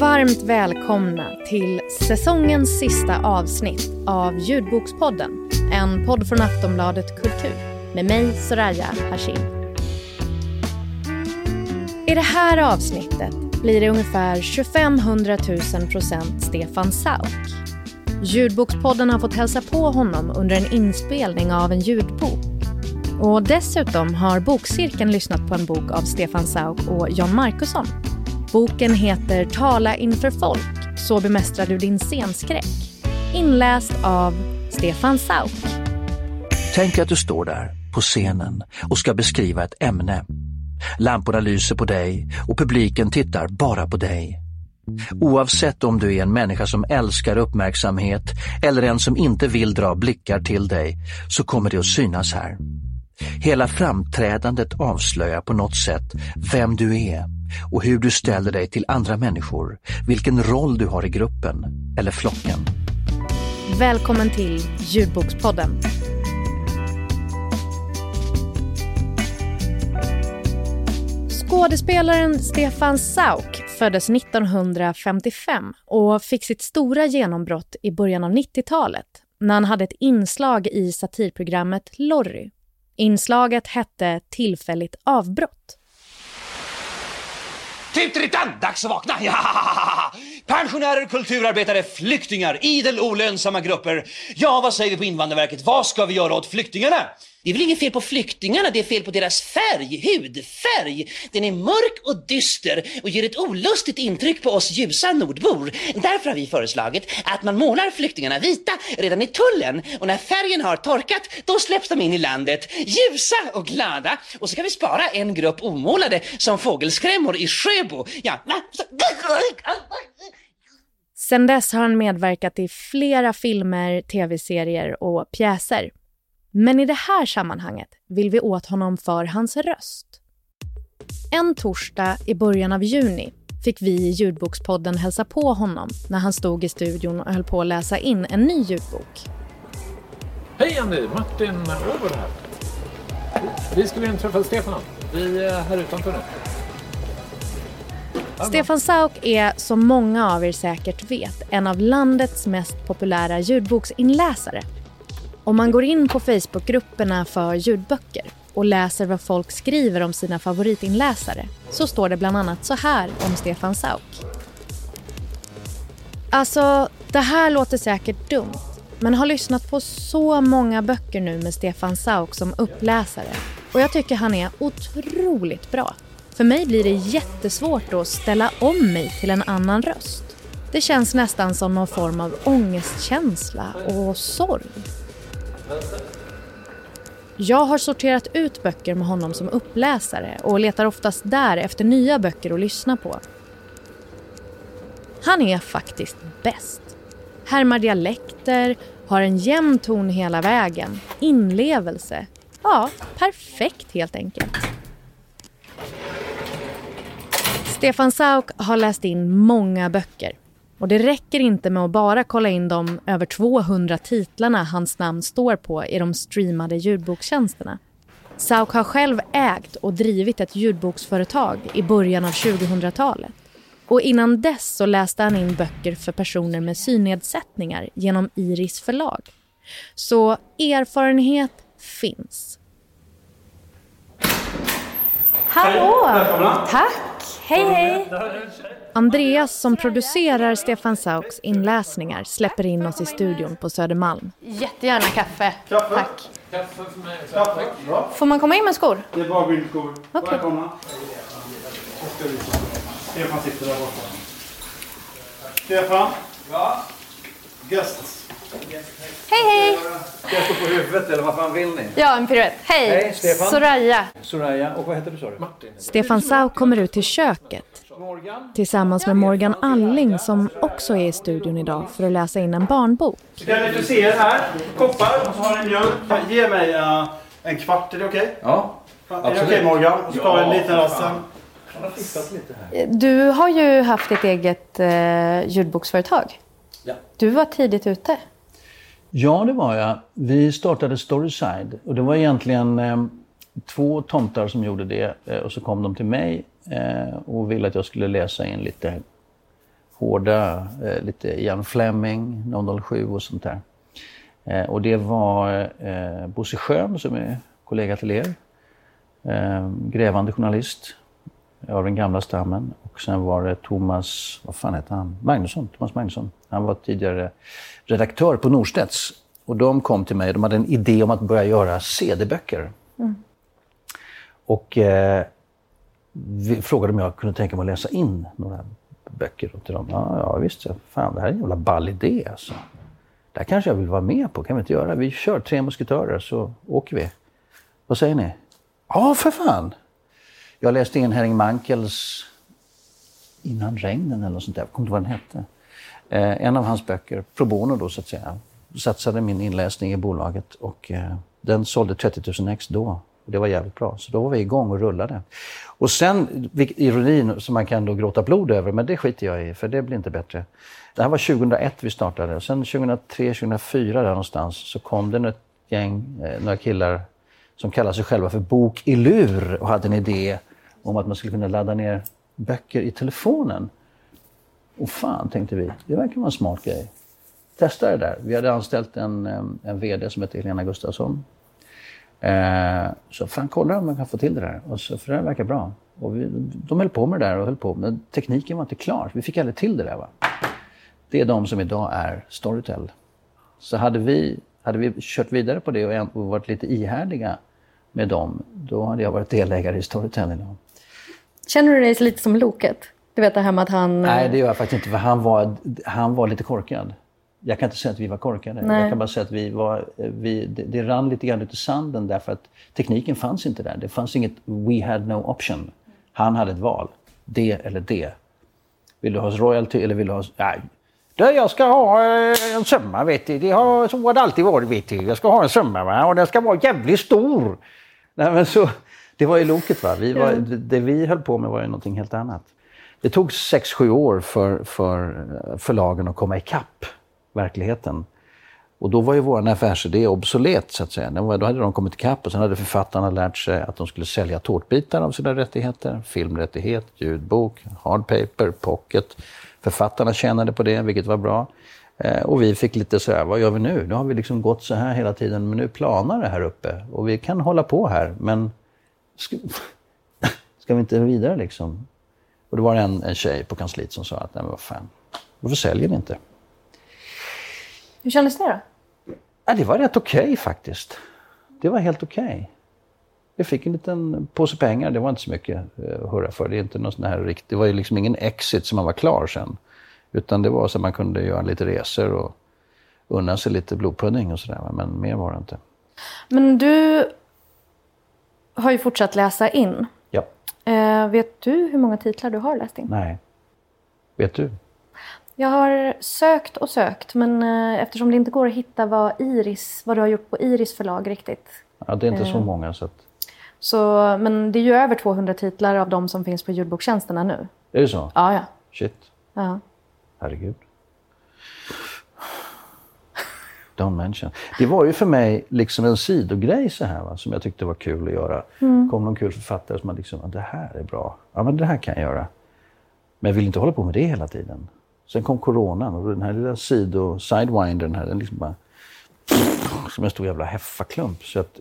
Varmt välkomna till säsongens sista avsnitt av Ljudbokspodden. En podd från Aftonbladet Kultur med mig Soraya Hashim. I det här avsnittet blir det ungefär 25 000 procent Stefan Sauk. Ljudbokspodden har fått hälsa på honom under en inspelning av en ljudbok. Och dessutom har Bokcirkeln lyssnat på en bok av Stefan Sauk och Jan Markusson Boken heter Tala inför folk, så bemästrar du din scenskräck. Inläst av Stefan Sauk. Tänk att du står där på scenen och ska beskriva ett ämne. Lamporna lyser på dig och publiken tittar bara på dig. Oavsett om du är en människa som älskar uppmärksamhet eller en som inte vill dra blickar till dig så kommer det att synas här. Hela framträdandet avslöjar på något sätt vem du är och hur du ställer dig till andra människor, vilken roll du har i gruppen eller flocken. Välkommen till Ljudbokspodden. Skådespelaren Stefan Sauk föddes 1955 och fick sitt stora genombrott i början av 90-talet när han hade ett inslag i satirprogrammet Lorry. Inslaget hette Tillfälligt avbrott. Tutrittan! Dags att vakna! Ja! Pensionärer, kulturarbetare, flyktingar, idel olönsamma grupper. Ja, vad säger vi på Invandrarverket? Vad ska vi göra åt flyktingarna? Det är väl inget fel på flyktingarna, det är fel på deras färg, hudfärg. Den är mörk och dyster och ger ett olustigt intryck på oss ljusa nordbor. Därför har vi föreslagit att man målar flyktingarna vita redan i tullen och när färgen har torkat, då släpps de in i landet ljusa och glada. Och så kan vi spara en grupp omålade som fågelskrämmor i Sjöbo. Ja. Sen dess har han medverkat i flera filmer, tv-serier och pjäser. Men i det här sammanhanget vill vi åt honom för hans röst. En torsdag i början av juni fick vi i ljudbokspodden hälsa på honom när han stod i studion och höll på att läsa in en ny ljudbok. Hej Andy! Martin Åberg här. Vi skulle in träffa Stefan. Vi är här utanför nu. Stefan Sauk är, som många av er säkert vet, en av landets mest populära ljudboksinläsare. Om man går in på Facebookgrupperna för ljudböcker och läser vad folk skriver om sina favoritinläsare så står det bland annat så här om Stefan Sauk. Alltså, det här låter säkert dumt men har lyssnat på så många böcker nu med Stefan Sauk som uppläsare och jag tycker han är otroligt bra. För mig blir det jättesvårt att ställa om mig till en annan röst. Det känns nästan som någon form av ångestkänsla och sorg. Jag har sorterat ut böcker med honom som uppläsare och letar oftast där efter nya böcker att lyssna på. Han är faktiskt bäst. Härmar dialekter, har en jämn ton hela vägen, inlevelse. Ja, perfekt helt enkelt. Stefan Sauk har läst in många böcker och det räcker inte med att bara kolla in de över 200 titlarna hans namn står på i de streamade ljudbokstjänsterna. Sauk har själv ägt och drivit ett ljudboksföretag i början av 2000-talet. Och innan dess så läste han in böcker för personer med synnedsättningar genom Iris förlag. Så erfarenhet finns. Hallå! Tack! Hej, hej! Andreas som producerar Stefan Sauks inläsningar släpper in oss i studion på Södermalm. Jättegärna kaffe. Kaffe? Tack. Kaffe för mig. Kaffe? Bra. Får man komma in med skor? Det är bara bildskor. Okej. Välkomna. Stefan sitter där borta. Stefan? Ja? Guests. Hej, hej! Ska jag stå på huvudet eller vad fan vill ni? Ja, en piruett. Hej! Hej, Stefan. Soraya. Soraya, och vad heter du sa du? Martin. Stefan Sauk kommer ut till köket Morgan? tillsammans med Morgan Alling som också är i studion idag för att läsa in en barnbok. Den är friser här. Koppar och så har ni mjölk. Ge mig uh, en kvart, är det okej? Ja. Är det okej Morgan? Och så tar vi en liten rast sen. Du har ju haft ditt eget eh, ljudboksföretag. Ja. Du var tidigt ute. Ja, det var jag. Vi startade Storyside och det var egentligen eh, två tomtar som gjorde det eh, och så kom de till mig eh, och ville att jag skulle läsa in lite hårda, eh, lite Ian Fleming, 007 och sånt där. Eh, och det var eh, Bosse Schön som är kollega till er. Eh, grävande journalist av den gamla stammen. Och sen var det Thomas, vad fan heter han? Magnusson, Thomas Magnusson. Han var tidigare redaktör på Norstedts. Och de kom till mig, de hade en idé om att börja göra CD-böcker. Och eh, frågade om jag kunde tänka mig att läsa in några böcker till dem. Ja, ja visst, fan det här är en jävla ball idé alltså. Det här kanske jag vill vara med på, kan vi inte göra? Vi kör Tre Musketörer så åker vi. Vad säger ni? Ja, för fan! Jag läste in Henning Mankels Innan regnen eller något sånt där, jag kommer inte ihåg vad den hette. Eh, en av hans böcker, pro bono då så att säga, satsade min inläsning i bolaget och eh, den sålde 30 000 ex då. Och det var jävligt bra. Så då var vi igång och rullade. Och sen, ironin som man kan då gråta blod över, men det skiter jag i för det blir inte bättre. Det här var 2001 vi startade och sen 2003, 2004 där någonstans så kom det ett gäng, eh, några killar som kallar sig själva för Bok i lur och hade en idé om att man skulle kunna ladda ner böcker i telefonen. Och fan, tänkte vi, det verkar vara en smart grej. Testa det där. Vi hade anställt en, en VD som heter Helena Gustafsson. Eh, så fan, kolla om man kan få till det där. Och så, för det här verkar bra. Och vi, de höll på med det där och höll på. Men tekniken var inte klar. Vi fick aldrig till det där. Va? Det är de som idag är Storytel. Så hade vi, hade vi kört vidare på det och och varit lite ihärdiga med dem, då hade jag varit delägare i Storytel idag. Känner du dig lite som Loket? Du vet det här med att han... Nej, det gör jag faktiskt inte, för han var, han var lite korkad. Jag kan inte säga att vi var korkade. Nej. Jag kan bara säga att vi var, vi, det, det rann lite grann ut i sanden därför att tekniken fanns inte där. Det fanns inget we had no option. Han hade ett val. Det eller det. Vill du ha royalty eller vill du ha... Nej. Du, jag ska ha eh, en summa, vet du. Det har, så har det alltid varit, vet du. Jag ska ha en summa, va? och den ska vara jävligt stor. Nej, men så, det var ju loket. Va? Vi var, det, vi höll på med var ju någonting helt annat. Det tog 6-7 år för, för förlagen att komma ikapp verkligheten. Och då var ju vår affärsidé obsolet så att säga. Då hade de kommit ikapp och sen hade författarna lärt sig att de skulle sälja tårtbitar av sina rättigheter. Filmrättighet, ljudbok, hardpaper, pocket. Författarna tjänade på det, vilket var bra. Eh, och vi fick lite så här, vad gör vi nu? Nu har vi liksom gått så här hela tiden, men nu planar det här uppe. Och vi kan hålla på här, men ska, ska vi inte vidare liksom? Och det var en, en tjej på kansliet som sa att, nej men vad fan, varför säljer ni inte? Hur kändes det då? Ja, det var rätt okej faktiskt. Det var helt okej. Jag fick en liten påse pengar, det var inte så mycket eh, att hurra för. Det, är inte någon sån här rikt... det var ju liksom ingen exit som man var klar sen. Utan det var så att man kunde göra lite resor och unna sig lite blodpudding och sådär. Men mer var det inte. Men du har ju fortsatt läsa in. Ja. Eh, vet du hur många titlar du har läst in? Nej. Vet du? Jag har sökt och sökt, men eh, eftersom det inte går att hitta vad, Iris, vad du har gjort på Iris förlag riktigt. Ja, det är inte så Eh. många så att... Så, men det är ju över 200 titlar av de som finns på ljudbokstjänsterna nu. Är det så? Ja, ja. Shit. ja. Herregud. Don't mention. Det var ju för mig liksom en sidogrej så här, va, som jag tyckte var kul att göra. Mm. kom någon kul författare som man liksom, "Ja, det här är bra. Ja, men det här kan jag göra. Men jag vill inte hålla på med det hela tiden. Sen kom coronan och den här lilla sido, sidewindern här, den liksom bara... Som en stor jävla heffaklump. Så att,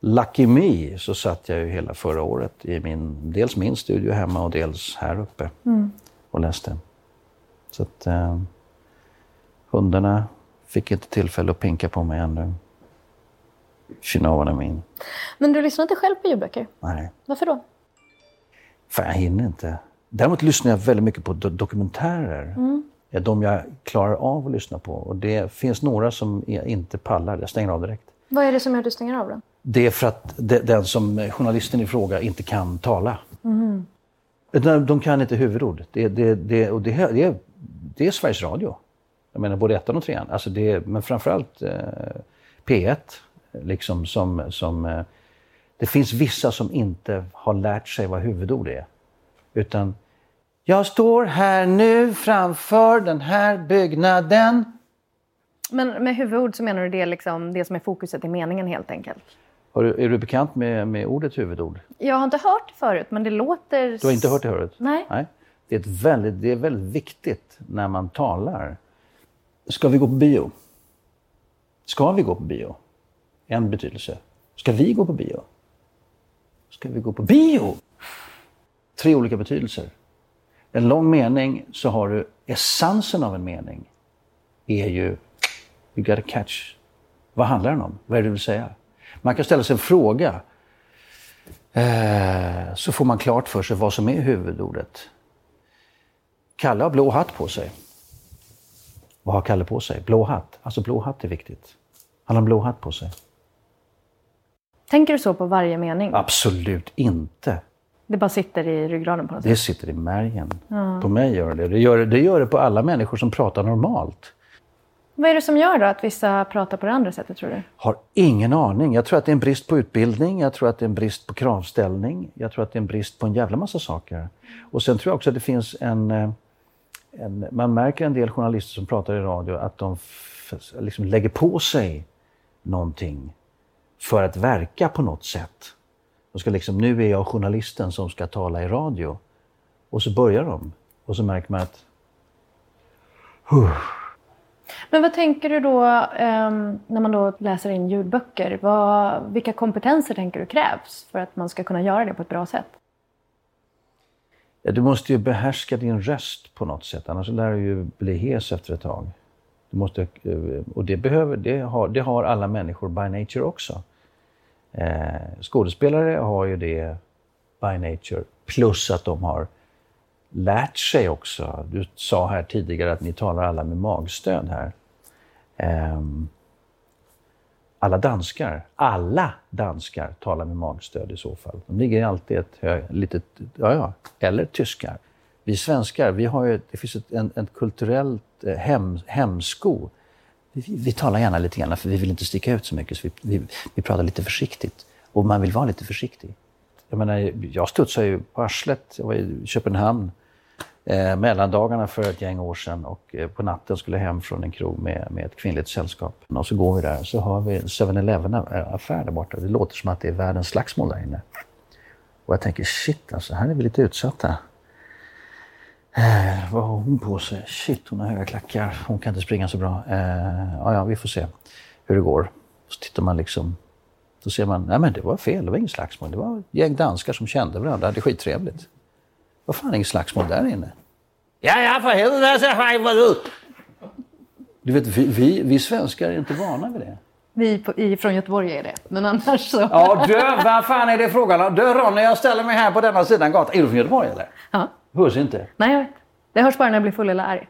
lucky me så satt jag ju hela förra året i min, dels min studio hemma och dels här uppe Mm. och läste. Så att eh, hundarna fick inte tillfälle att pinka på mig ännu. You know what I mean. Men du lyssnar inte själv på ljudböcker? Nej, Varför då? fan jag hinner inte. Däremot lyssnar jag väldigt mycket på do- dokumentärer. är de jag klarar av att lyssna på. Och det finns några som jag inte pallar. Jag stänger av direkt. Vad är det som gör att du stänger av då? Det är för att de, den som journalisten i fråga inte kan tala. De, de kan inte huvudord. Det, det, det, och det, det, det är Sveriges Radio. Jag menar både ettan och trean. Alltså det, men framförallt eh, P1. Liksom som, som, eh, det finns vissa som inte har lärt sig vad huvudord är. Utan jag står här nu framför den här byggnaden. Men med huvudord så menar du det, liksom, det som är fokuset i meningen helt enkelt? Du, är du bekant med, med ordet huvudord? Jag har inte hört det förut, men det låter... Du har inte hört det förut? Nej. Nej. Det är, väldigt, det är väldigt viktigt när man talar. Ska vi gå på bio? Ska vi gå på bio? En betydelse. Ska vi gå på bio? Ska vi gå på bio? Tre olika betydelser. En lång mening så har du essensen av en mening. är ju, you gotta catch. Vad handlar den om? Vad är det du vill säga? Man kan ställa sig en fråga. Eh, så får man klart för sig vad som är huvudordet. Kalle har blå hatt på sig. Vad har Kalle på sig? Blå hatt. Alltså blå hatt är viktigt. Han har en blå hatt på sig. Tänker du så på varje mening? Absolut inte. Det bara sitter i ryggraden på något Det sätt? sitter i märgen. På mig gör det. Det gör det. det gör det på alla människor som pratar normalt. Vad är det som gör då att vissa pratar på det andra sättet tror du? Har ingen aning. Jag tror att det är en brist på utbildning, jag tror att det är en brist på kravställning, jag tror att det är en brist på en jävla massa saker. Och sen tror jag också att det finns en en man märker en del journalister som pratar i radio att de f- liksom lägger på sig någonting för att verka på något sätt. De ska liksom, nu är jag journalisten som ska tala i radio. Och så börjar de. Och så märker man att Men vad tänker du då eh, när man då läser in ljudböcker? Vad, vilka kompetenser tänker du krävs för att man ska kunna göra det på ett bra sätt? Du måste ju behärska din röst på något sätt, annars lär du ju bli hes efter ett tag. Du måste, eh, och det, behöver, det, har, det har alla människor by nature också. Eh, skådespelare har ju det by nature, plus att de har lärt sig också. Du sa här tidigare att ni talar alla med magstöd här. Eh, alla danskar, alla danskar talar med magstöd i så fall. De ligger alltid ett hö, litet, ja ja, eller tyskar. Vi svenskar, vi har ju, det finns ett en, en kulturellt eh, hem, hemsko. Vi, vi talar gärna lite grann för vi vill inte sticka ut så mycket, så vi, vi, vi pratar lite försiktigt. Och man vill vara lite försiktig. Jag menar, jag studsade ju på arslet. Jag var i Köpenhamn eh, mellandagarna för ett gäng år sedan och eh, på natten skulle jag hem från en krog med, med ett kvinnligt sällskap. Och så går vi där så har vi en 7-Eleven-affär eh, där borta. Det låter som att det är världens slagsmål där inne. Och jag tänker shit alltså, här är vi lite utsatta. Eh, vad har hon på sig? Shit, hon har höga klackar. Hon kan inte springa så bra. Eh, ja, ja, vi får se hur det går. Så tittar man liksom. Då ser man, nej men det var fel, det var inget slagsmål. Det var ett gäng danskar som kände varandra, hade skittrevligt. Vad fan, inget slagsmål där inne? Ja, ja, för helvete, så fan, vadå? Du vet, vi, vi, vi svenskar är inte vana vid det. Vi på, i, från Göteborg är det, men annars så... Ja, du, vad fan är det frågan om? Du Ronny, jag ställer mig här på denna sidan gatan. Är du från Göteborg eller? Ja. Hörs inte. Nej, jag vet. Det hörs bara när jag blir full eller arg.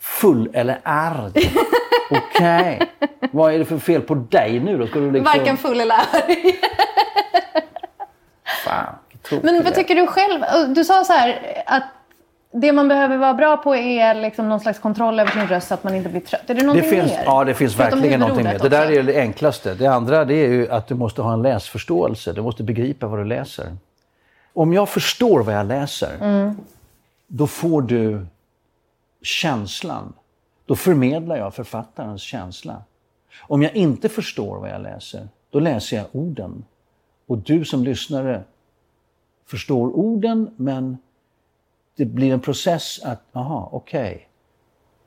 Full eller arg? Okej. Vad är det för fel på dig nu då? Ska du liksom... Varken full eller arg. Fan, Men det vad tycker du själv? Du sa så här att det man behöver vara bra på är liksom någon slags kontroll över sin röst så att man inte blir trött. Är det Det någonting finns, mer? ja, det finns Förutom verkligen någonting mer. Det där är det enklaste. Det andra det är ju att du måste ha en läsförståelse. Du måste begripa vad du läser. Om jag förstår vad jag läser, Mm. då får du känslan. Då förmedlar jag författarens känsla. Om jag inte förstår vad jag läser, då läser jag orden. Och du som lyssnare förstår orden, men det blir en process att, aha, okej.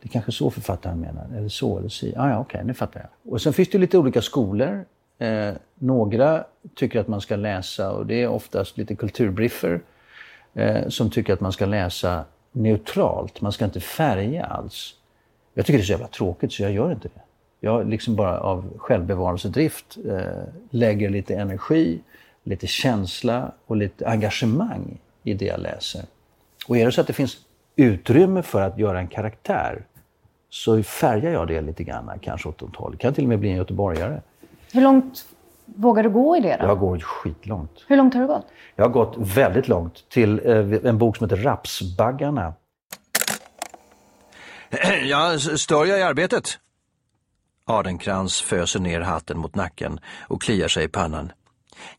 Det är kanske så författaren menar, eller så eller si. Ah, ja, okej, nu fattar jag. Och sen finns det lite olika skolor. Eh, några tycker att man ska läsa, och det är oftast lite kulturbriffer, eh, som tycker att man ska läsa neutralt. Man ska inte färga alls. Jag tycker det är så jävla tråkigt så jag gör inte det. Jag liksom bara av självbevarelsedrift eh, lägger lite energi, lite känsla och lite engagemang i det jag läser. Och är det så att det finns utrymme för att göra en karaktär så färgar jag det lite grann, kanske åt något håll. Kan till och med bli en göteborgare. Hur långt vågar du gå i det då? Jag går skitlångt. Hur långt har du gått? Jag har gått väldigt långt till eh, en bok som heter Rapsbaggarna. Ja, s- stör jag i arbetet? Adenkrans föser ner hatten mot nacken och kliar sig i pannan.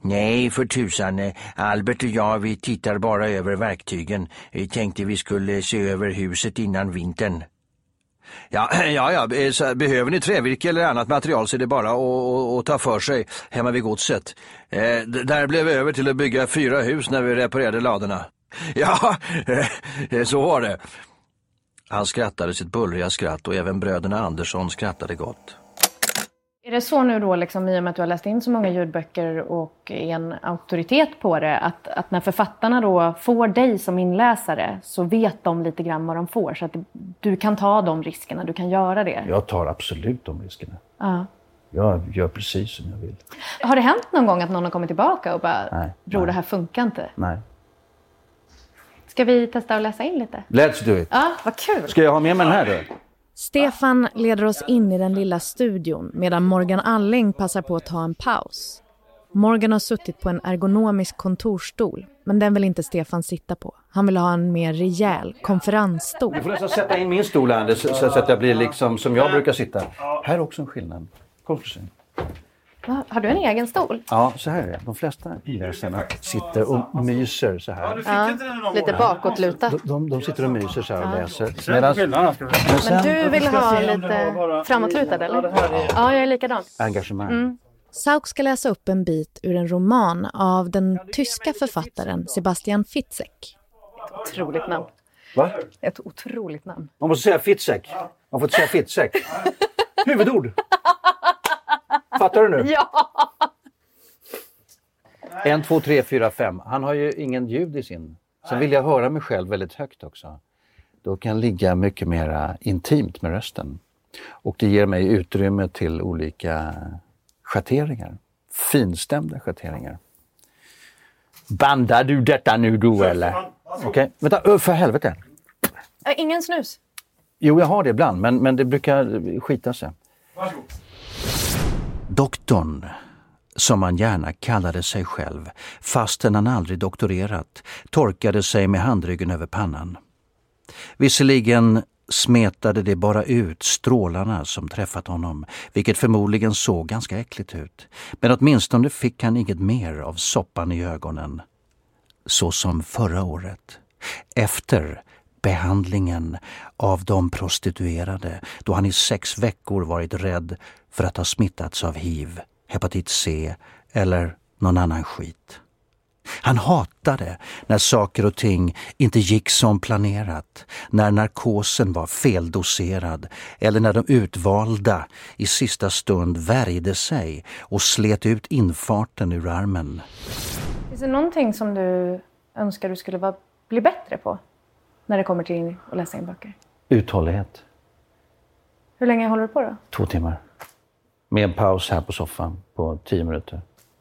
Nej, för tusan. Eh, Albert och jag, vi tittar bara över verktygen. Vi tänkte vi skulle se över huset innan vintern. Ja, ja, ja. Eh, så behöver ni trävirke eller annat material så är det bara att, ta för sig hemma vid godset. Eh, där blev vi över till att bygga fyra hus när vi reparerade ladorna. Ja, så var det. Han skrattade sitt bullriga skratt och även bröderna Andersson skrattade gott. Är det så nu då, liksom, i och med att du har läst in så många ljudböcker och är en auktoritet på det, att, att när författarna då får dig som inläsare så vet de lite grann vad de får, så att du kan ta de riskerna, du kan göra det? Jag tar absolut de riskerna. Ja. Jag gör precis som jag vill. Har det hänt någon gång att någon har kommit tillbaka och bara, Nej, bror nej. det här funkar inte? Nej. Ska vi testa att läsa in lite? Let's do it. Ja, vad kul! Ska jag ha med mig den här då? Stefan leder oss in i den lilla studion medan Morgan Alling passar på att ta en paus. Morgan har suttit på en ergonomisk kontorsstol, men den vill inte Stefan sitta på. Han vill ha en mer rejäl konferensstol. Du får nästan sätta in min stol Anders, så, så att jag blir liksom som jag brukar sitta. Här är också en skillnad. Kom för sig. Har du en egen stol? Ja, så här är det. De flesta läsarna sitter och myser så Ja, här. du fick inte den någon Lite bakåtlutat. De, de, de sitter och myser så här och läser. Medan men Men sen, du vill ha lite framåtlutad Ja, eller? Ja, jag är likadan. engagemang. Sauk ska läsa upp en bit ur en roman av den tyska författaren Sebastian Fitzek. Otroligt namn. Va? Ett otroligt namn. Man måste säga Fitzek. Man får inte säga Fitzek. Huvudord. Fattar du nu? Ja! En, två, tre, fyra, fem. Han har ju ingen ljud i sin. Sen vill jag höra mig själv väldigt högt också. Då kan jag ligga mycket mer intimt med rösten. Och det ger mig utrymme till olika schatteringar. Finstämda schatteringar. Bandar du detta nu du eller? Okej, vänta, ö, för helvete. Äh, Ingen snus. Jo, jag har det ibland, men, men det brukar skita sig. Doktorn, som han gärna kallade sig själv fastän han aldrig doktorerat, torkade sig med handryggen över pannan. Visserligen smetade det bara ut strålarna som träffat honom, vilket förmodligen såg ganska äckligt ut. Men åtminstone fick han inget mer av soppan i ögonen. Så som förra året. Efter behandlingen av de prostituerade då han i sex veckor varit rädd för att ha smittats av hiv, hepatit C eller någon annan skit. Han hatade när saker och ting inte gick som planerat, när narkosen var feldoserad eller när de utvalda i sista stund värjde sig och slet ut infarten ur armen. Finns det någonting som du önskar du skulle bli bättre på? När det kommer till att läsa in böcker. Uthållighet. Hur länge håller du på då? Två timmar. Med en paus här på soffan på tio minuter.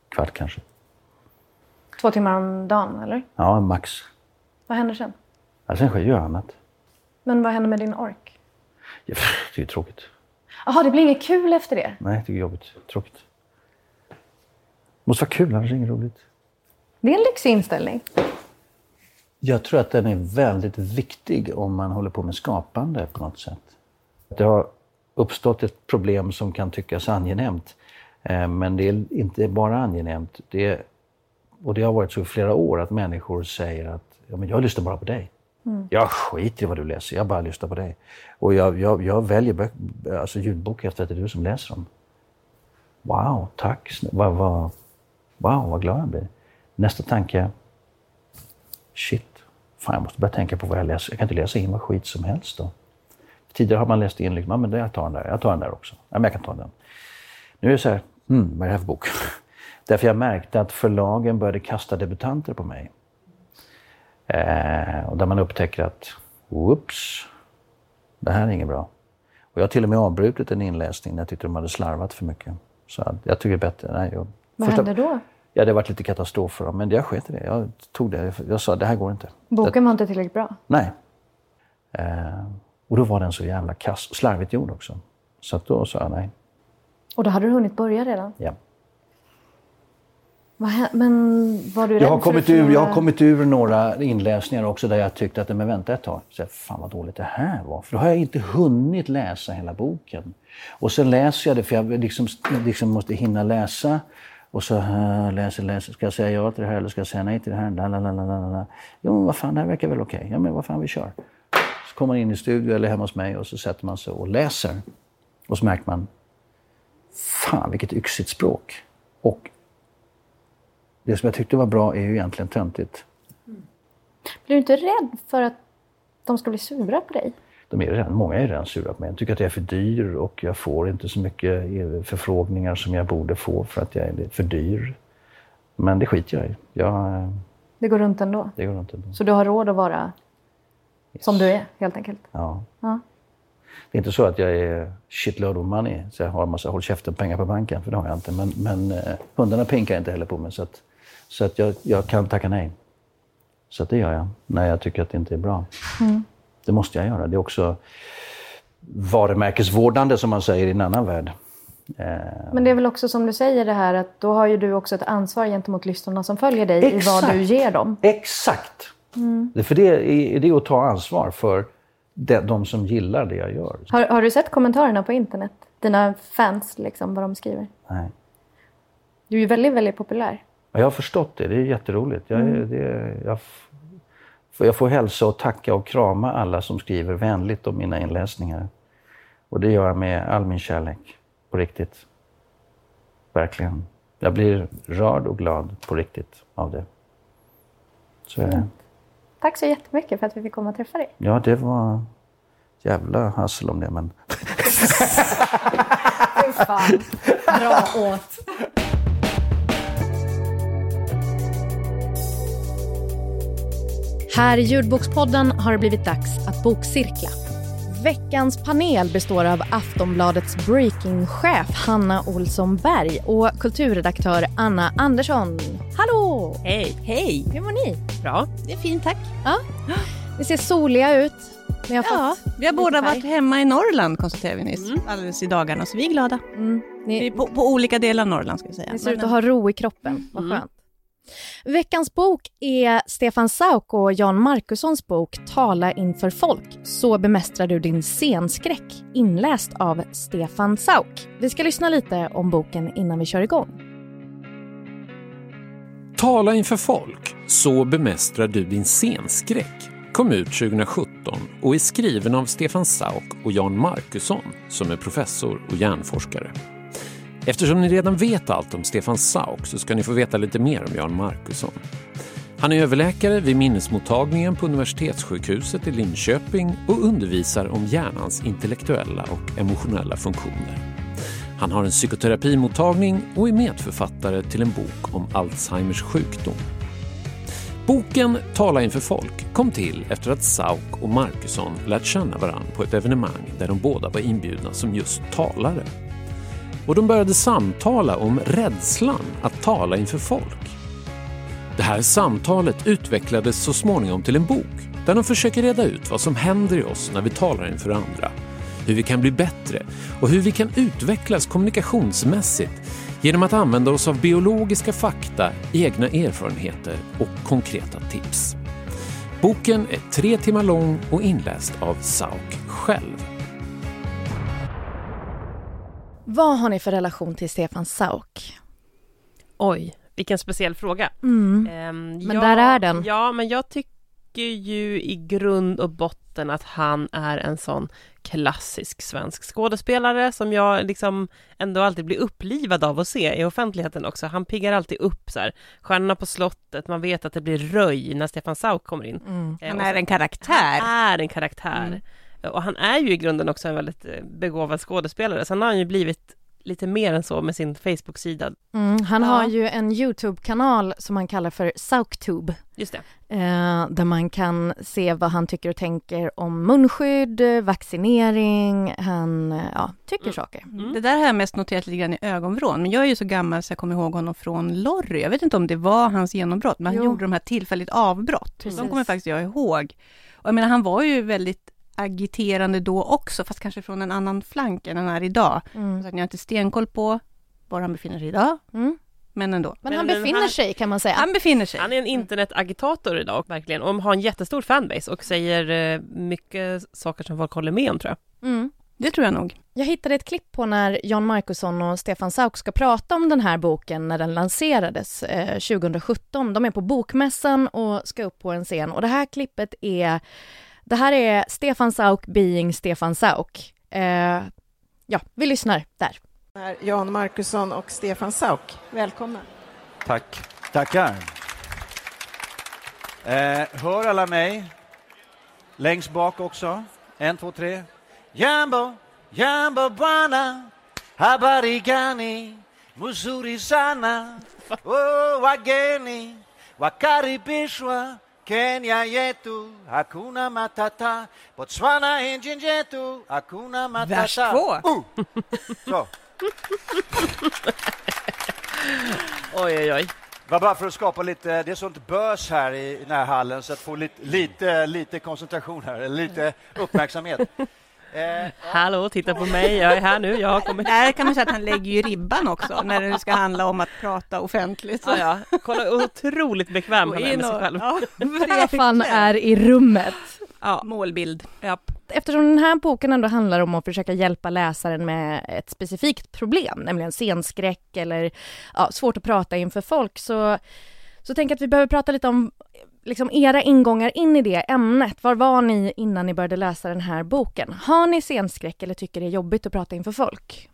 Kvart kanske. Två timmar om dagen, eller? Ja, max. Vad händer sen? Ja, sen sker ju annat. Men vad händer med din ork? Ja, Det är tråkigt. Jaha, det blir inget kul efter det? Nej, det är jobbigt. Tråkigt. måste vara kul, annars är det inget roligt. Det är en lyxig inställning. Jag tror att den är väldigt viktig om man håller på med skapande på något sätt. Det har uppstått ett problem som kan tyckas angenämt. eh, Men det är inte bara angenämt. Det är, och det har varit så i flera år att människor säger att ja, men jag lyssnar bara på dig. Jag skiter i vad du läser, jag bara lyssnar på dig. Och jag, jag, jag väljer bök, alltså ljudbok efter att det är du som läser dem. Wow, tack. Vad, vad, wow, vad glad jag blir. Nästa tanke, shit, fan jag måste börja tänka på vad jag läser. Jag kan inte läsa in vad skit som helst då. Tidigare har man läst in liksom, ja men jag tar den där, jag tar den där också. Ja men jag kan ta den. Nu är det så här, hmm, vad är det här för bok? Därför jag märkte att förlagen började kasta debutanter på mig. Eh, och där man upptäcker att, whoops, det här är inget bra. Och jag har till och med avbrutit en inläsning när jag tyckte de hade slarvat för mycket. Så jag tycker det är bättre. Nej, jag, Vad första- händer då? Ja, det har varit lite katastrof för dem, men jag sket i det. Jag tog det. Jag sa, det här går inte. Boken var inte tillräckligt bra. Nej. Eh, och då var den så jävla kass och slarvigt gjord också. Så att då sa jag nej. Och då hade du hunnit börja redan. Ja. Men var du Jag har, kommit ur, jag har kommit ur några inläsningar också där jag tyckte att, men vänta ett tag, så här, fan vad dåligt det här var. För då har jag inte hunnit läsa hela boken. Och sen läser jag det, för jag liksom, liksom måste hinna läsa. Och så läser, läser, ska jag säga ja till det här eller ska jag säga nej till det här? Lalalala. Jo men vad fan, det här verkar väl okej. Ja men vad fan, vi kör. Så kommer man in i studion eller hemma hos mig och så sätter man sig och läser. Och så märker man, fan vilket yxigt språk. Och det som jag tyckte var bra är ju egentligen töntigt. Mm. Blir du inte rädd för att de ska bli sura på dig? De är redan, många är redan sura på mig. De tycker att jag är för dyr och jag får inte så mycket förfrågningar som jag borde få för att jag är för dyr. Men det skiter jag i. Jag, Det går runt ändå? det går runt ändå. Så du har råd att vara som du är, helt enkelt? Ja. Ja. Det är inte så att jag är shitload of money, så jag har en massa håll käften-pengar på banken, för det har jag inte. Men, men eh, hundarna pinkar inte heller på mig, så att, så att jag, jag kan tacka nej. Så det gör jag, när jag tycker att det inte är bra. Det måste jag göra. Det är också varumärkesvårdande, som man säger i en annan värld. Eh, Men det är väl också som du säger det här att då har ju du också ett ansvar gentemot lyssnarna som följer dig i vad Exakt. du ger dem. Exakt! Det, för det är, det är att ta ansvar för de, de som gillar det jag gör. Har, har du sett kommentarerna på internet? Dina fans, liksom, vad de skriver? Nej. Du är ju väldigt, väldigt populär. Ja, Jag har förstått det. Det är jätteroligt. Jag, är- det, jag, jag får hälsa och tacka och krama alla som skriver vänligt om mina inläsningar. Och det gör jag med all min kärlek. På riktigt. Verkligen. Jag blir rörd och glad på riktigt av det. Så är det. Tack så jättemycket för att vi fick komma och träffa dig. Ja, det var jävla hassel om det, men Bra åt. Här i Ljudbokspodden har det blivit dags att bokcirkla. Veckans panel består av Aftonbladets breakingchef Hanna Olsson Berg och kulturredaktör Anna Andersson. Hallå! Hej! Hej! Hur mår ni? Bra, det är fint tack. Ja. Ni ser soliga ut. Ni har Ja, fått vi har båda färg. varit hemma i Norrland konstaterade vi nyss, alldeles i dagarna, så vi är glada. Mm. Vi är Ni, på, på olika delar av Norrland ska vi säga. ni ser ut Men- att ha ro i kroppen. Vad Mm. skönt. Veckans bok är Stefan Sauk och Jan Markussons bok Tala inför folk. Så bemästrar du din scenskräck. Inläst av Stefan Sauk. Vi ska lyssna lite om boken innan vi kör igång. Tala inför folk, så bemästrar du din scenskräck kom ut 2017 och är skriven av Stefan Sauk och Jan Markusson som är professor och hjärnforskare. Eftersom ni redan vet allt om Stefan Sauk så ska ni få veta lite mer om Jan Markusson. Han är överläkare vid minnesmottagningen på Universitetssjukhuset i Linköping och undervisar om hjärnans intellektuella och emotionella funktioner. Han har en psykoterapimottagning och är medförfattare till en bok om Alzheimers sjukdom. Boken Tala inför folk kom till efter att Sauk och Markusson lärt känna varandra på ett evenemang där de båda var inbjudna som just talare. Och de började samtala om rädslan att tala inför folk. Det här samtalet utvecklades så småningom till en bok där de försöker reda ut vad som händer i oss när vi talar inför andra, hur vi kan bli bättre och hur vi kan utvecklas kommunikationsmässigt genom att använda oss av biologiska fakta, egna erfarenheter och konkreta tips. Boken är tre timmar lång och inläst av Sauk själv. Vad har ni för relation till Stefan Sauk? Oj, vilken speciell fråga. Mm. Ehm, Men ja, där är den. Ja, men jag tycker ju i grund och botten att han är en sån klassisk svensk skådespelare som jag liksom ändå alltid blir upplivad av att se i offentligheten också. Han piggar alltid upp så här, Stjärnorna på slottet, man vet att det blir röj när Stefan Sauk kommer in. Mm. Eh, Han är en karaktär. Han är en karaktär. Och han är ju i grunden också en väldigt eh, begåvad skådespelare. Sen har han ju blivit lite mer än så med sin Facebook-sida. Mm, han Ja. har ju en YouTube-kanal som han kallar för Sauktube. Just det. Eh, där man kan se vad han tycker och tänker om munskydd, vaccinering, han eh, ja, tycker Mm. saker. Mm. Det där har jag mest noterat lite grann i ögonvrån, men jag är ju så gammal så jag kommer ihåg honom från Lorry. Jag vet inte om det var hans genombrott, men han Jo. gjorde de här tillfälligt avbrott. Precis. De kommer faktiskt jag ihåg. Och jag menar, han var ju väldigt agiterande då också, fast kanske från en annan flank än han är idag. Mm. Så att jag har inte stenkoll på var han befinner sig idag, Mm. men ändå. Men, Men han befinner sig kan man säga. Han befinner sig. Han är en internetagitator idag verkligen och har en jättestor fanbase och säger eh, mycket saker som folk håller med om tror jag. Mm. Det tror jag nog. Jag hittade ett klipp på när Jan Markusson och Stefan Sauk ska prata om den här boken när den lanserades eh, 2017. De är på Bokmässan och ska upp på en scen och det här klippet är det här är Stefan Sauk being Stefan Sauk. Eh, ja, vi lyssnar där. Jan Markusson och Stefan Sauk. Välkomna. Tack. Tackar. Eh, hör alla mig? Längst bak också. En, två, tre. Jambo, jambo bwana, habari gani, muzuri sana, oh, wageni wakaribishwa Kenya yetu, hakuna matata, Botswana yetu, hakuna matata. Vers två. Uh. Så. Oj, oj, oj. Var bara för att skapa lite, det är sånt bös här i den här hallen så att få lite, lite, lite koncentration här, lite uppmärksamhet. Eh, Hallå, titta på mig, jag är här nu, jag har kommit. Där kan man säga att han lägger ju ribban också när det ska handla om att prata offentligt. Ja, ja. Kolla, otroligt bekväm han är med sig själv. Ja, Stefan är i rummet. ja, målbild. Ja. Eftersom den här boken ändå handlar om att försöka hjälpa läsaren med ett specifikt problem, nämligen scenskräck eller ja, svårt att prata inför folk, så, så tänker jag att vi behöver prata lite om liksom era ingångar in i det ämnet. Var var ni innan ni började läsa den här boken? Har ni scenskräck eller tycker det är jobbigt att prata inför folk?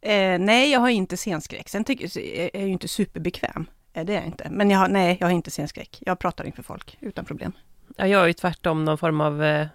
Eh, nej, jag har inte scenskräck. Sen tycker, är jag ju inte superbekväm. Eh, det är jag inte. Men jag har, nej, jag har inte scenskräck. Jag pratar inför folk utan problem. Ja, jag är ju tvärtom någon form av eh,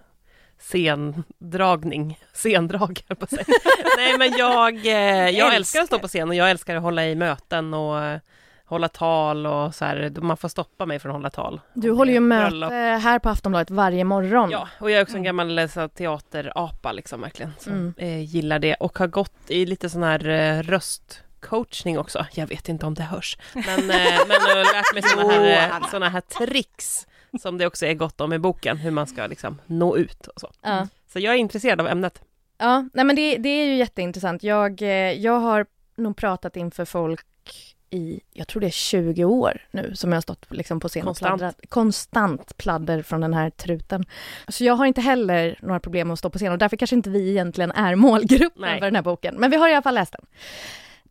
scendragning, scendrag höll på säga. Nej men jag, eh, jag älskar att stå på scen och jag älskar att hålla i möten och hålla tal och så här, man får stoppa mig från att hålla tal. Du håller ju möte här på Aftonbladet varje morgon. Ja, och jag är också en gammal eh, teaterapa liksom verkligen, som Mm. eh, gillar det och har gått i lite sån här eh, röstcoachning också. Jag vet inte om det hörs, men, eh, men jag har lärt mig såna här, såna här tricks som det också är gott om i boken, hur man ska liksom nå ut och så. Ja. Så jag är intresserad av ämnet. Ja, nej men det, det är ju jätteintressant. Jag, jag har nog pratat inför folk i, jag tror det är 20 år nu som jag har stått liksom på scen och Konstant. pladdrat. Konstant pladder från den här truten. Så jag har inte heller några problem med att stå på scen och därför kanske inte vi egentligen är målgruppen Nej. för den här boken. Men vi har i alla fall läst den.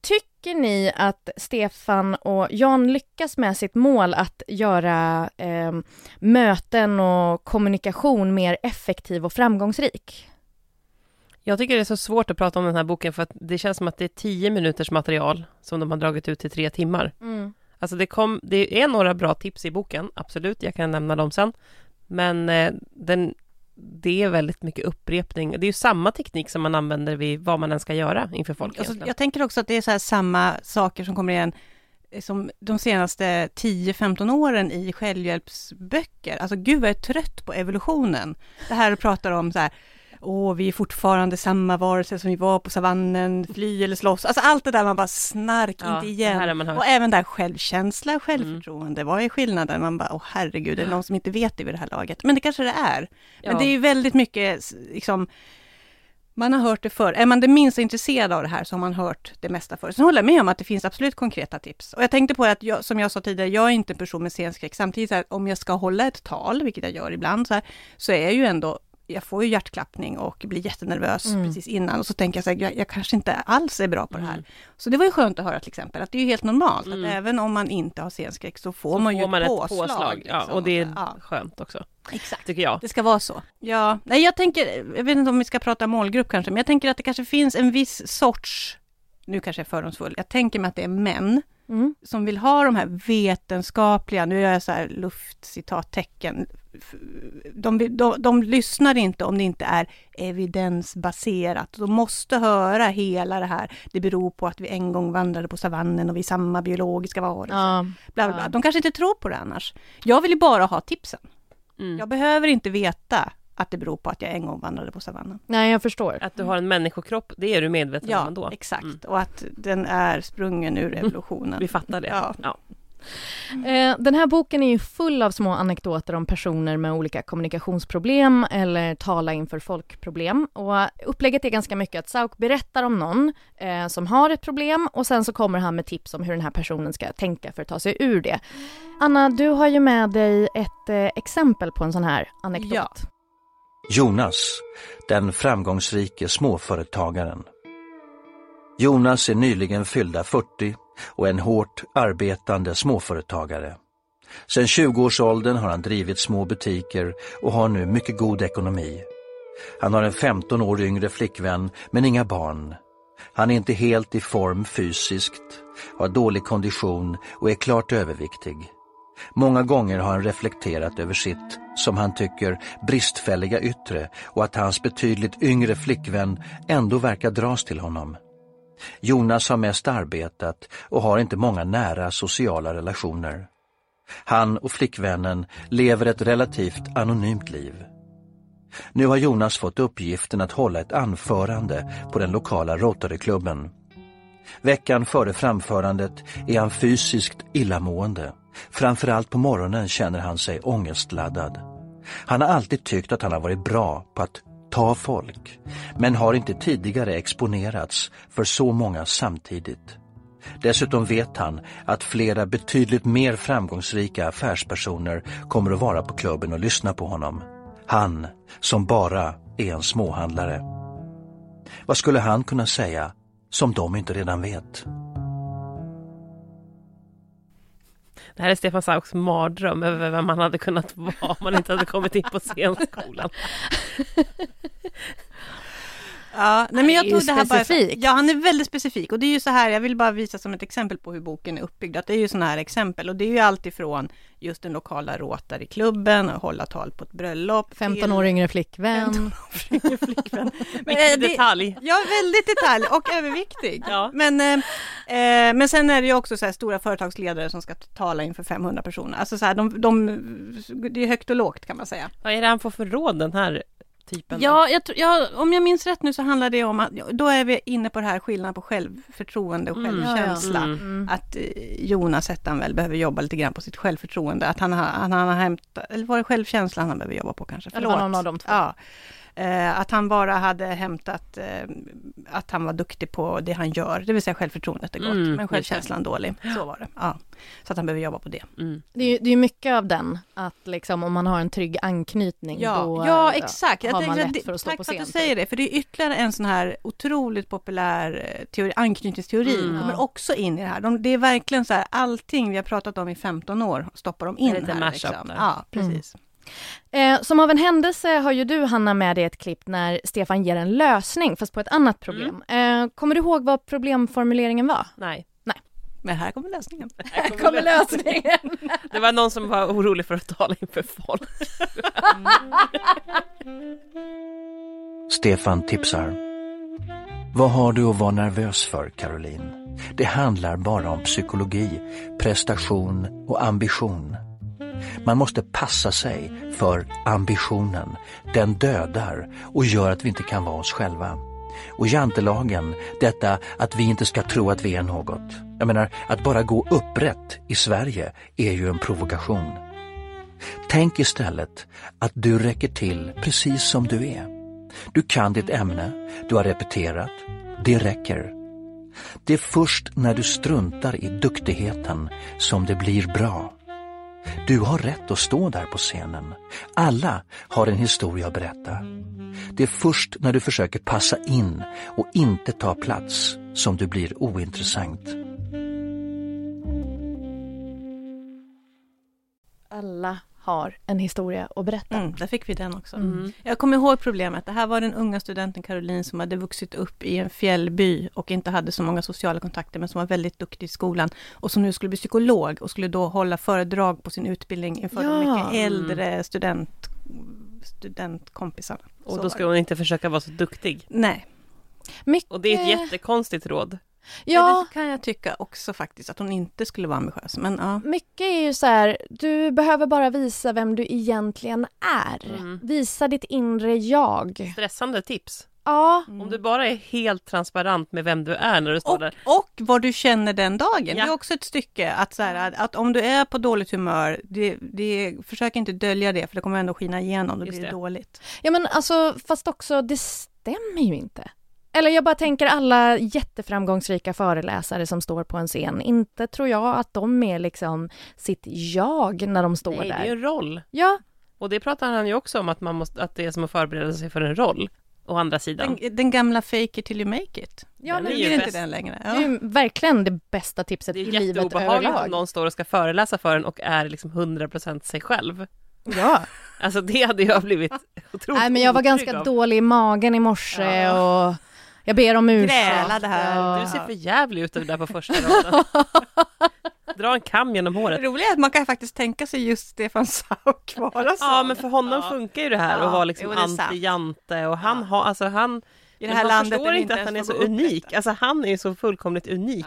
Tycker ni att Stefan och Jan lyckas med sitt mål att göra eh, möten och kommunikation mer effektiv och framgångsrik? Jag tycker det är så svårt att prata om den här boken för att det känns som att det är tio minuters material som de har dragit ut till tre timmar. Alltså det, kom, det är några bra tips i boken, absolut, jag kan nämna dem sen. Men eh, den, det är väldigt mycket upprepning. Det är ju samma teknik som man använder vid vad man än ska göra inför folk. Alltså, jag tänker också att det är så samma saker som kommer igen eh, som de senaste 10-15 åren i självhjälpsböcker. Alltså gud vad jag är trött på evolutionen. Det här pratar om så här, åh vi är fortfarande samma varelser som vi var på savannen, fly eller slåss. Alltså allt det där man bara snark, Ja, inte igen. Och även där självkänsla, självförtroende, vad är skillnaden? Man bara, åh herregud, det är någon som inte vet det vid det här laget. Men det kanske det är. Men Ja. det är ju väldigt mycket, liksom, man har hört det förr. Är man det minsta intresserad av det här så har man hört det mesta förr. Sen håller jag med om att det finns absolut konkreta tips. Och jag tänkte på att, jag, som jag sa tidigare, jag är inte en person med scenskräck. Samtidigt, så här, om jag ska hålla ett tal, vilket jag gör ibland, så, här, så är jag ju ändå jag får ju hjärtklappning och blir jättenervös Mm. precis innan och så tänker jag så här, jag, jag kanske inte alls är bra på det här. Mm. Så det var ju skönt att höra till exempel, att det är ju helt normalt, Mm. att även om man inte har scenskräck så får Så man ju får man ett påslag. påslag. Ja, liksom. och det är ja, skönt också, exakt. tycker jag. Det ska vara så. Ja, nej jag tänker, jag vet inte om vi ska prata målgrupp kanske, men jag tänker att det kanske finns en viss sorts, nu kanske jag är fördomsfull, jag tänker mig att det är män Mm. som vill ha de här vetenskapliga, nu gör jag så här luftcitattecken, de, de, de lyssnar inte om det inte är evidensbaserat. De måste höra hela det här, det beror på att vi en gång vandrade på savannen och vi är samma biologiska varelser. Ja, Bla, bla, bla. De kanske inte tror på det annars. Jag vill ju bara ha tipsen. Mm. Jag behöver inte veta att det beror på att jag en gång vandrade på savannen. Nej, jag förstår. Att du har en människokropp, det är du medveten om Ja, ändå. exakt. Mm. Och att den är sprungen ur evolutionen. Vi fattar det. Ja. Ja. Eh, Den här boken är ju full av små anekdoter om personer med olika kommunikationsproblem eller tala inför folkproblem. Och upplägget är ganska mycket att Sauk berättar om någon eh, som har ett problem och sen så kommer han med tips om hur den här personen ska tänka för att ta sig ur det. Anna, du har ju med dig ett eh, exempel på en sån här anekdot. Ja. Jonas, den framgångsrike småföretagaren. Jonas är nyligen fyllda 40 och en hårt arbetande småföretagare. Sedan 20-årsåldern har han drivit små butiker och har nu mycket god ekonomi. Han har en 15 år yngre flickvän men inga barn. Han är inte helt i form fysiskt, har dålig kondition och är klart överviktig. Många gånger har han reflekterat över sitt, som han tycker, bristfälliga yttre och att hans betydligt yngre flickvän ändå verkar dras till honom. Jonas har mest arbetat och har inte många nära sociala relationer. Han och flickvännen lever ett relativt anonymt liv. Nu har Jonas fått uppgiften att hålla ett anförande på den lokala Rotaryklubben. Veckan före framförandet är han fysiskt illamående. Framförallt på morgonen känner han sig ångestladdad. Han har alltid tyckt att han har varit bra på att ta folk, men har inte tidigare exponerats för så många samtidigt. Dessutom vet han att flera betydligt mer framgångsrika affärspersoner kommer att vara på klubben och lyssna på honom. Han som bara är en småhandlare. Vad skulle han kunna säga som de inte redan vet? Det här är Stefan Sauks mardröm över vem man hade kunnat vara om man inte hade kommit in på scenskolan. Ja, nej, men jag tog det här bara, specifik. Ja, han är väldigt specifik och det är ju så här, jag vill bara visa som ett exempel på hur boken är uppbyggd, att det är ju sådana här exempel och det är ju alltifrån just den lokala Rotary-klubben och hålla tal på ett bröllop. 15 år yngre flickvän. 15 år yngre flickvän. Men, Vilken eh, det- detalj. Ja, väldigt detalj och överviktig. Ja. Men, eh, eh, men sen är det ju också så här stora företagsledare som ska tala inför 500 personer. Alltså så här, de, de, det är högt och lågt kan man säga. Vad är det han får för råd den här typen? Ja, jag, ja, om jag minns rätt nu så handlar det om att, då är vi inne på det här skillnaden på självförtroende och Mm. självkänsla. Ja, ja. Mm. Att eh, Jonas hette han väl, behöver jobba lite grann på sitt självförtroende. Att han har, han har hämtat, eller var det självkänslan han behöver jobba på kanske? Det var någon av de två. Ja. Eh, att han bara hade hämtat eh, att han var duktig på det han gör, det vill säga självförtroendet är gott, Mm, men självkänslan dålig. Så var det. Ja. Så att han behöver jobba på det. Mm. Det är ju det är mycket av den, att liksom om man har en trygg anknytning Ja, då ja eh, exakt. har man lätt för att stå tack på för scen. att du säger det, för det är ytterligare en sån här otroligt populär eh, teori, anknytningsteori, Mm. kommer Ja. också in i det här. De, det är verkligen så här, allting vi har pratat om i 15 år stoppar de in Det är lite här. Liksom. Ja, precis. Eh, som av en händelse har ju du, Hanna, med dig ett klipp när Stefan ger en lösning, fast på ett annat problem. Mm. Eh, kommer du ihåg vad problemformuleringen var? Nej. Men här kommer lösningen. Här kommer lösningen! Det var någon som var orolig för att tala inför folk. Stefan tipsar. Vad har du att vara nervös för, Caroline? Det handlar bara om psykologi, prestation och ambition. Man måste passa sig för ambitionen. Den dödar och gör att vi inte kan vara oss själva. Och jantelagen, detta att vi inte ska tro att vi är något. Jag menar, att bara gå upprätt i Sverige är ju en provokation. Tänk istället att du räcker till precis som du är. Du kan ditt ämne, du har repeterat, det räcker. Det är först när du struntar i duktigheten som det blir bra. Du har rätt att stå där på scenen. Alla har en historia att berätta. Det är först när du försöker passa in och inte ta plats som du blir ointressant. Alla har en historia att berätta. Mm, där fick vi den också. Mm. Jag kommer ihåg problemet. Det här var den unga studenten Caroline som hade vuxit upp i en fjällby och inte hade så många sociala kontakter, men som var väldigt duktig i skolan och som nu skulle bli psykolog och skulle då hålla föredrag på sin utbildning inför de Ja. mycket äldre student, studentkompisarna. Och Så då ska hon inte försöka vara så duktig. Nej, Mycket... Och det är ett jättekonstigt råd. Ja. det kan jag tycka också faktiskt, att hon inte skulle vara ambitiös. Men ja, Mycket är ju så här, du behöver bara visa vem du egentligen är. Mm. Visa ditt inre jag. Stressande tips. Ja, Om du bara är helt transparent med vem du är när du står Och, där. och vad du känner den dagen. Det Ja. är också ett stycke att, så här, att, att om du är på dåligt humör, det, det, försök inte dölja det för det kommer ändå skina igenom, då Just blir det det. dåligt. ja men alltså fast också det stämmer ju inte. Eller jag bara tänker alla jätteframgångsrika föreläsare som står på en scen. Inte tror jag att de är liksom sitt jag när de står Nej, det där. är en roll. Ja, Och det pratar han ju också om att, man måste, att det är som att förbereda sig för en roll. Å andra sidan. Den, den gamla fake it till you make it. ja Den men är Det blir inte den längre. det är Ja. ju verkligen det bästa tipset Det i är livet jätteobehagligt om överlag. någon står och ska föreläsa för en och är liksom 100% sig själv. Ja. Alltså det hade jag blivit otroligt Nej men jag var ganska av. dålig i magen i morse och jag ber om ursäkt. Grälade här. och- Du ser för jävlig ut där på första raden. Dra en kam genom håret. Det roliga är att man kan faktiskt tänka sig just Stefan Sauk vara så. Ja, men för honom funkar ju det här Ja, att vara liksom anti-Jante och han har, alltså han I det här man landet förstår är det inte att han är så unik. Alltså han är ju så fullkomligt unik.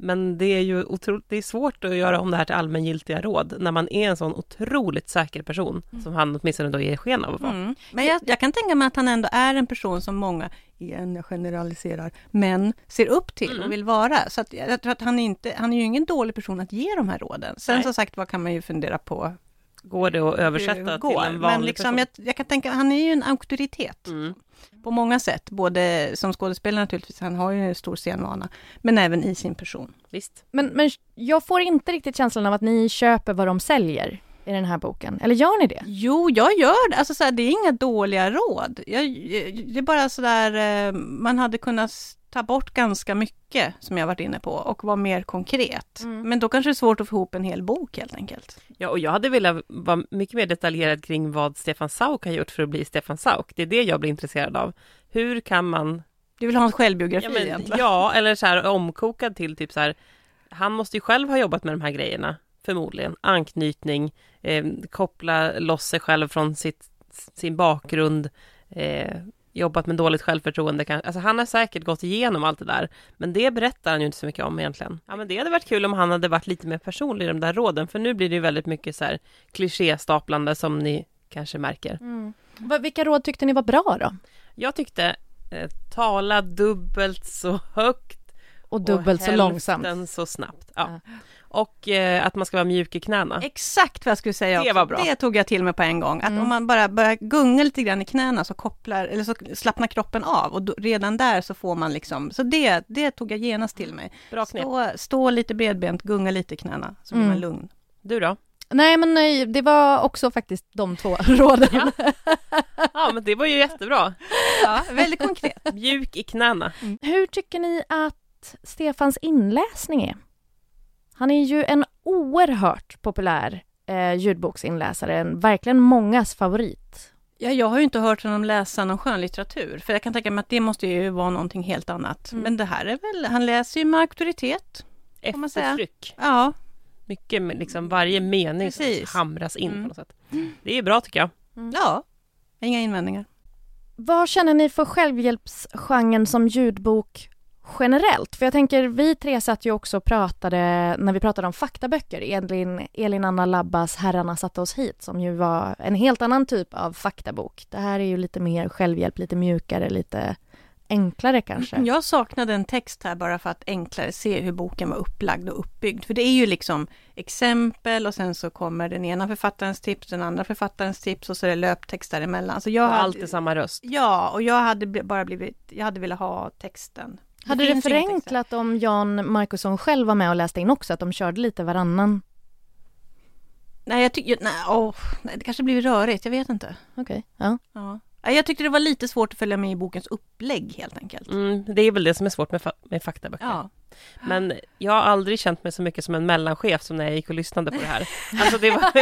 Men det är ju otroligt, det är svårt att göra om det här till allmängiltiga råd när man är en sån otroligt säker person som han åtminstone då ger sken av att vara. Mm. Men jag, jag kan tänka mig att han ändå är en person som många, igen jag generaliserar, men ser upp till Mm. och vill vara. Så att jag tror att han är inte, han är ju ingen dålig person att ge de här råden. Sen Nej. som sagt vad kan man ju fundera på Går det att översätta det till går. en vanlig Men liksom, person? jag, jag kan tänka, han är ju en auktoritet. Mm. På många sätt, både som skådespelare naturligtvis, han har ju en stor scenvana, men även i sin person. Visst. Men, men jag får inte riktigt känslan av att ni köper vad de säljer i den här boken. Eller gör ni det? Jo, jag gör det. Alltså, så här, det är inga dåliga råd. Jag, det är bara sådär, eh, man hade kunnat ta bort ganska mycket som jag varit inne på och vara mer konkret. Men då kanske det är svårt att få ihop en hel bok helt enkelt. Ja, och jag hade velat vara mycket mer detaljerad kring vad Stefan Sauk har gjort för att bli Stefan Sauk. Det är det jag blir intresserad av. Hur kan man... Du vill ha en självbiografi ja, men, egentligen? ja, eller så här omkokad till typ så här. Han måste ju själv ha jobbat med de här grejerna, förmodligen. Anknytning, eh, koppla loss sig själv från sitt, sin bakgrund, eh, jobbat med dåligt självförtroende. Alltså han har säkert gått igenom allt det där, men det berättar han ju inte så mycket om egentligen. Ja, men det hade varit kul om han hade varit lite mer personlig i de där råden, för nu blir det ju väldigt mycket så här klichéstaplande som ni kanske märker. Va- Vilka råd tyckte ni var bra då? Jag tyckte eh, tala dubbelt så högt Och dubbelt så hälften långsamt. så snabbt. Ja. Och eh, att man ska vara mjuk i knäna. Exakt vad jag skulle säga. Det var bra. Det tog jag till mig på en gång. Att Mm. om man bara börjar gunga lite grann i knäna så kopplar, eller så slappnar kroppen av och då, redan där så får man liksom, så det, det tog jag genast till mig. Bra knep. Stå, stå lite bredbent, gunga lite i knäna, så blir Mm. man lugn. Du då? Nej, men nej, det var också faktiskt de två råden. Ja, men det var ju jättebra. Ja, väldigt konkret. Mjuk i knäna. Hur tycker ni att Stefans inläsning är? Han är ju en oerhört populär eh, ljudboksinläsare, en, verkligen mångas favorit. Ja, jag har ju inte hört honom läsa någon skönlitteratur, för jag kan tänka mig att det måste ju vara någonting helt annat. Mm. Men det här är väl, han läser ju med auktoritet. Får man säga. Eftertryck. Ja, Mycket, liksom varje mening Precis. hamras in Mm. på något sätt. Det är bra tycker jag. ja, inga invändningar. Vad känner ni för självhjälpsgenren som ljudbok generellt? För jag tänker, vi tre satt ju också och pratade, när vi pratade om faktaböcker, Elin, Elin Anna Labbas Herrarna satte oss hit, som ju var en helt annan typ av faktabok. Det här är ju lite mer självhjälp, lite mjukare, lite enklare kanske. Jag saknade en text här bara för att enklare se hur boken var upplagd och uppbyggd. För det är ju liksom exempel och sen så kommer den ena författarens tips, den andra författarens tips och så är det löptext däremellan. Så jag Och hade, allt i samma röst. Ja, och jag hade bara blivit, jag hade velat ha texten. Hade det texter. förenklat om Jan Markusson själv var med och läste in också, att de körde lite varannan? Nej, jag tycker, nej, åh, nej, det kanske blir rörigt, jag vet inte. Okej, ja. Ja. Nej, Jag tyckte det var lite svårt att följa med i bokens upplägg helt enkelt. Mm, det är väl det som är svårt med, fa- med faktaböcker. Ja. Men jag har aldrig känt mig så mycket som en mellanchef som när jag gick och lyssnade på det här. Alltså det var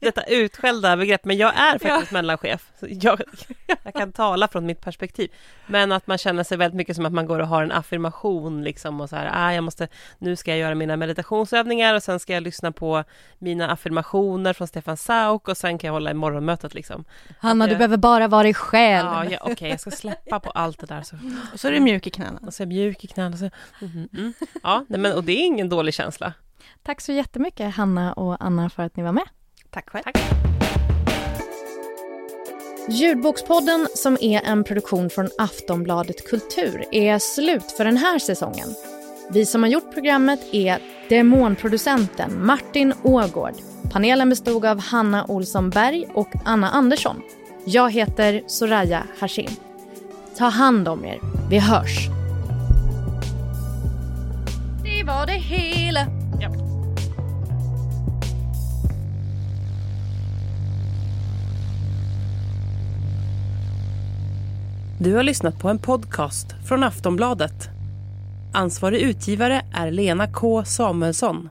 detta utskällda begrepp, men jag är faktiskt mellanchef. Så Jag, jag kan tala från mitt perspektiv. Men att man känner sig väldigt mycket som att man går och har en affirmation liksom och så här, ah, jag måste, nu ska jag göra mina meditationsövningar och sen ska jag lyssna på mina affirmationer från Stefan Sauk och sen kan jag hålla i morgonmötet liksom. Hanna, du behöver bara vara dig själv. Ja, ja okej, jag ska släppa på allt det där. Så. Och så är det mjuk i knäna. Och så är jag mjuk i knäna. Så, mm, mm. Ja, nej, men, och det är ingen dålig känsla. Tack så jättemycket Hanna och Anna för att ni var med. Tack själv. Ljudbokspodden, som är en produktion från Aftonbladet Kultur, är slut för den här säsongen. Vi som har gjort programmet är demonproducenten Martin Ågård. Panelen bestod av Hanna Olsson Berg och Anna Andersson. Jag heter Soraya Hashim. Ta hand om er. Vi hörs. Det var det hela. Du har lyssnat på en podcast från Aftonbladet. Ansvarig utgivare är Lena K Samuelsson.